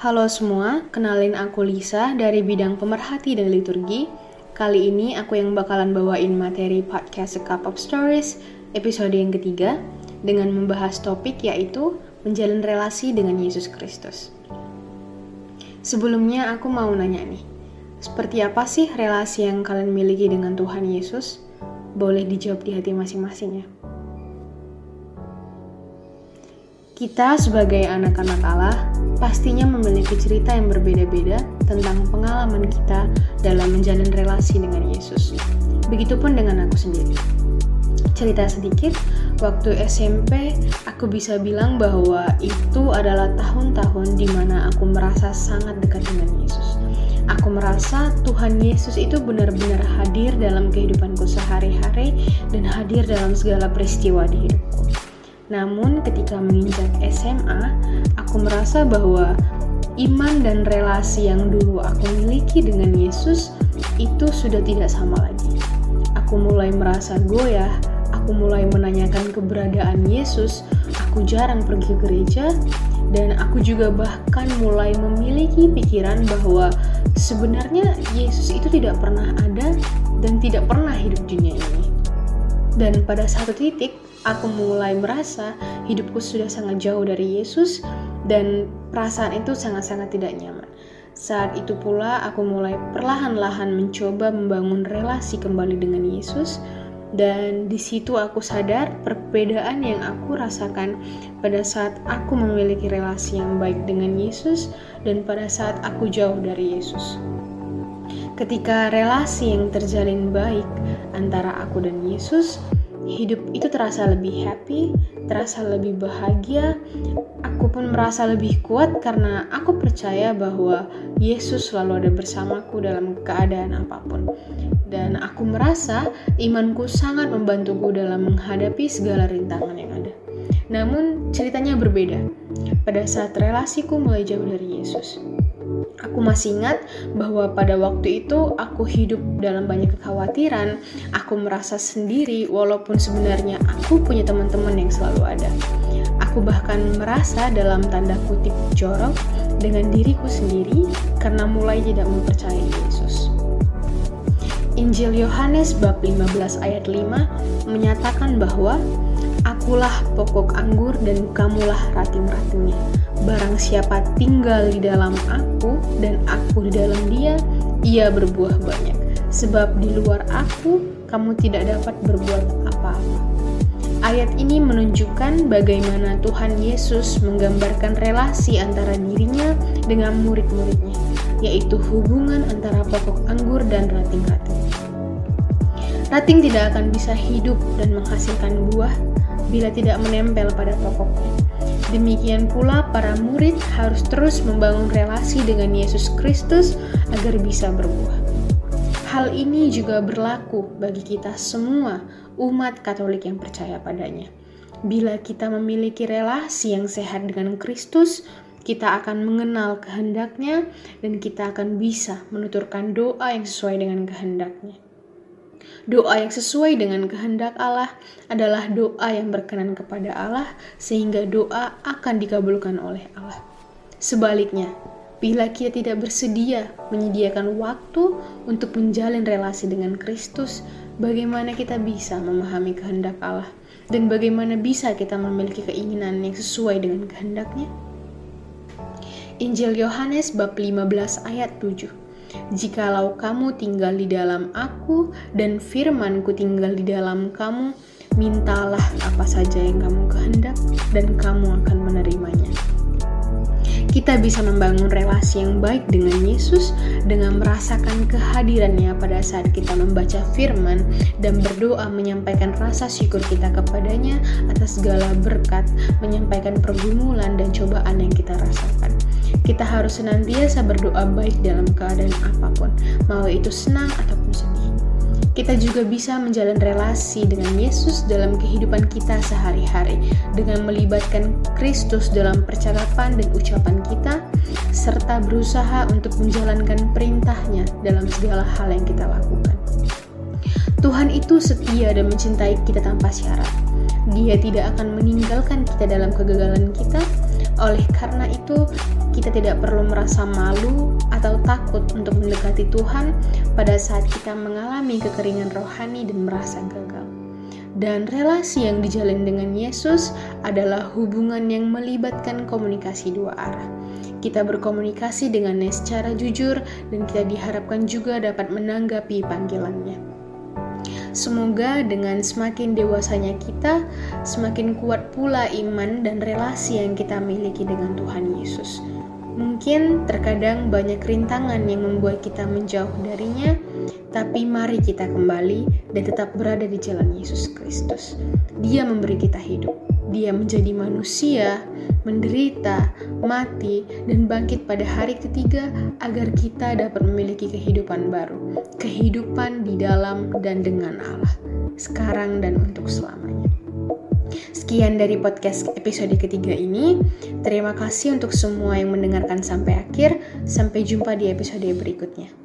Halo semua, kenalin aku Lisa dari bidang pemerhati dan liturgi. Kali ini aku yang bakalan bawain materi podcast A Cup of Stories episode yang ketiga dengan membahas topik yaitu menjalin relasi dengan Yesus Kristus. Sebelumnya aku mau nanya nih, seperti apa sih relasi yang kalian miliki dengan Tuhan Yesus? Boleh dijawab di hati masing-masing ya. Kita sebagai anak-anak Allah pastinya memiliki cerita yang berbeda-beda tentang pengalaman kita dalam menjalin relasi dengan Yesus. Begitupun dengan aku sendiri. Cerita sedikit, waktu SMP aku bisa bilang bahwa itu adalah tahun-tahun di mana aku merasa sangat dekat dengan Yesus. Aku merasa Tuhan Yesus itu benar-benar hadir dalam kehidupanku sehari-hari dan hadir dalam segala peristiwa di hidupku. Namun ketika menginjak SMA, aku merasa bahwa iman dan relasi yang dulu aku miliki dengan Yesus itu sudah tidak sama lagi. Aku mulai merasa goyah, aku mulai menanyakan keberadaan Yesus, aku jarang pergi ke gereja, dan aku juga bahkan mulai memiliki pikiran bahwa sebenarnya Yesus itu tidak pernah ada dan tidak pernah hidup dunia ini. Dan pada satu titik, aku mulai merasa hidupku sudah sangat jauh dari Yesus dan perasaan itu sangat-sangat tidak nyaman. Saat itu pula aku mulai perlahan-lahan mencoba membangun relasi kembali dengan Yesus dan di situ aku sadar perbedaan yang aku rasakan pada saat aku memiliki relasi yang baik dengan Yesus dan pada saat aku jauh dari Yesus. Ketika relasi yang terjalin baik antara aku dan Yesus, hidup itu terasa lebih happy, terasa lebih bahagia. Aku pun merasa lebih kuat karena aku percaya bahwa Yesus selalu ada bersamaku dalam keadaan apa pun. Dan aku merasa imanku sangat membantuku dalam menghadapi segala rintangan yang ada. Namun ceritanya berbeda. Pada saat relasiku mulai jauh dari Yesus. Aku masih ingat bahwa pada waktu itu aku hidup dalam banyak kekhawatiran, aku merasa sendiri walaupun sebenarnya aku punya teman-teman yang selalu ada. Aku bahkan merasa dalam tanda kutip jorok dengan diriku sendiri karena mulai tidak mempercayai Yesus. Injil Yohanes bab 15 ayat 5 menyatakan bahwa Akulah pokok anggur dan kamulah rating-ratingnya. Barang siapa tinggal di dalam aku dan aku di dalam dia, ia berbuah banyak. Sebab di luar aku, kamu tidak dapat berbuat apa-apa. Ayat ini menunjukkan bagaimana Tuhan Yesus menggambarkan relasi antara dirinya dengan murid-muridnya, yaitu hubungan antara pokok anggur dan rating-rating. Rating tidak akan bisa hidup dan menghasilkan buah bila tidak menempel pada pokoknya. Demikian pula para murid harus terus membangun relasi dengan Yesus Kristus agar bisa berbuah. Hal ini juga berlaku bagi kita semua umat Katolik yang percaya padanya. Bila kita memiliki relasi yang sehat dengan Kristus, kita akan mengenal kehendaknya dan kita akan bisa menuturkan doa yang sesuai dengan kehendaknya. Doa yang sesuai dengan kehendak Allah adalah doa yang berkenan kepada Allah, sehingga doa akan dikabulkan oleh Allah. Sebaliknya, bila kita tidak bersedia menyediakan waktu untuk menjalin relasi dengan Kristus, bagaimana kita bisa memahami kehendak Allah? Dan bagaimana bisa kita memiliki keinginan yang sesuai dengan kehendaknya? Injil Yohanes bab 15 ayat 7 Jikalau kamu tinggal di dalam aku dan firmanku tinggal di dalam kamu, mintalah apa saja yang kamu kehendak dan kamu akan menerimanya. Kita bisa membangun relasi yang baik dengan Yesus dengan merasakan kehadirannya pada saat kita membaca firman dan berdoa menyampaikan rasa syukur kita kepadanya atas segala berkat, menyampaikan pergumulan dan cobaan yang kita rasakan. Kita harus senantiasa berdoa baik dalam keadaan apa pun, mau itu senang ataupun sedih. Kita juga bisa menjalin relasi dengan Yesus dalam kehidupan kita sehari-hari dengan melibatkan Kristus dalam percakapan dan ucapan kita serta berusaha untuk menjalankan perintahnya dalam segala hal yang kita lakukan. Tuhan itu setia dan mencintai kita tanpa syarat. Dia tidak akan meninggalkan kita dalam kegagalan kita, Oleh karena itu, kita tidak perlu merasa malu atau takut untuk mendekati Tuhan pada saat kita mengalami kekeringan rohani dan merasa gagal. Dan relasi yang dijalin dengan Yesus adalah hubungan yang melibatkan komunikasi dua arah. Kita berkomunikasi dengannya secara jujur dan kita diharapkan juga dapat menanggapi panggilannya. Semoga dengan semakin dewasanya kita, semakin kuat pula iman dan relasi yang kita miliki dengan Tuhan Yesus. Mungkin terkadang banyak rintangan yang membuat kita menjauh darinya, tapi mari kita kembali dan tetap berada di jalan Yesus Kristus. Dia memberi kita hidup. Dia menjadi manusia, menderita, mati, dan bangkit pada hari ketiga agar kita dapat memiliki kehidupan baru, kehidupan di dalam dan dengan Allah, sekarang dan untuk selamanya. Sekian dari podcast episode ketiga ini. Terima kasih untuk semua yang mendengarkan sampai akhir. Sampai jumpa di episode berikutnya.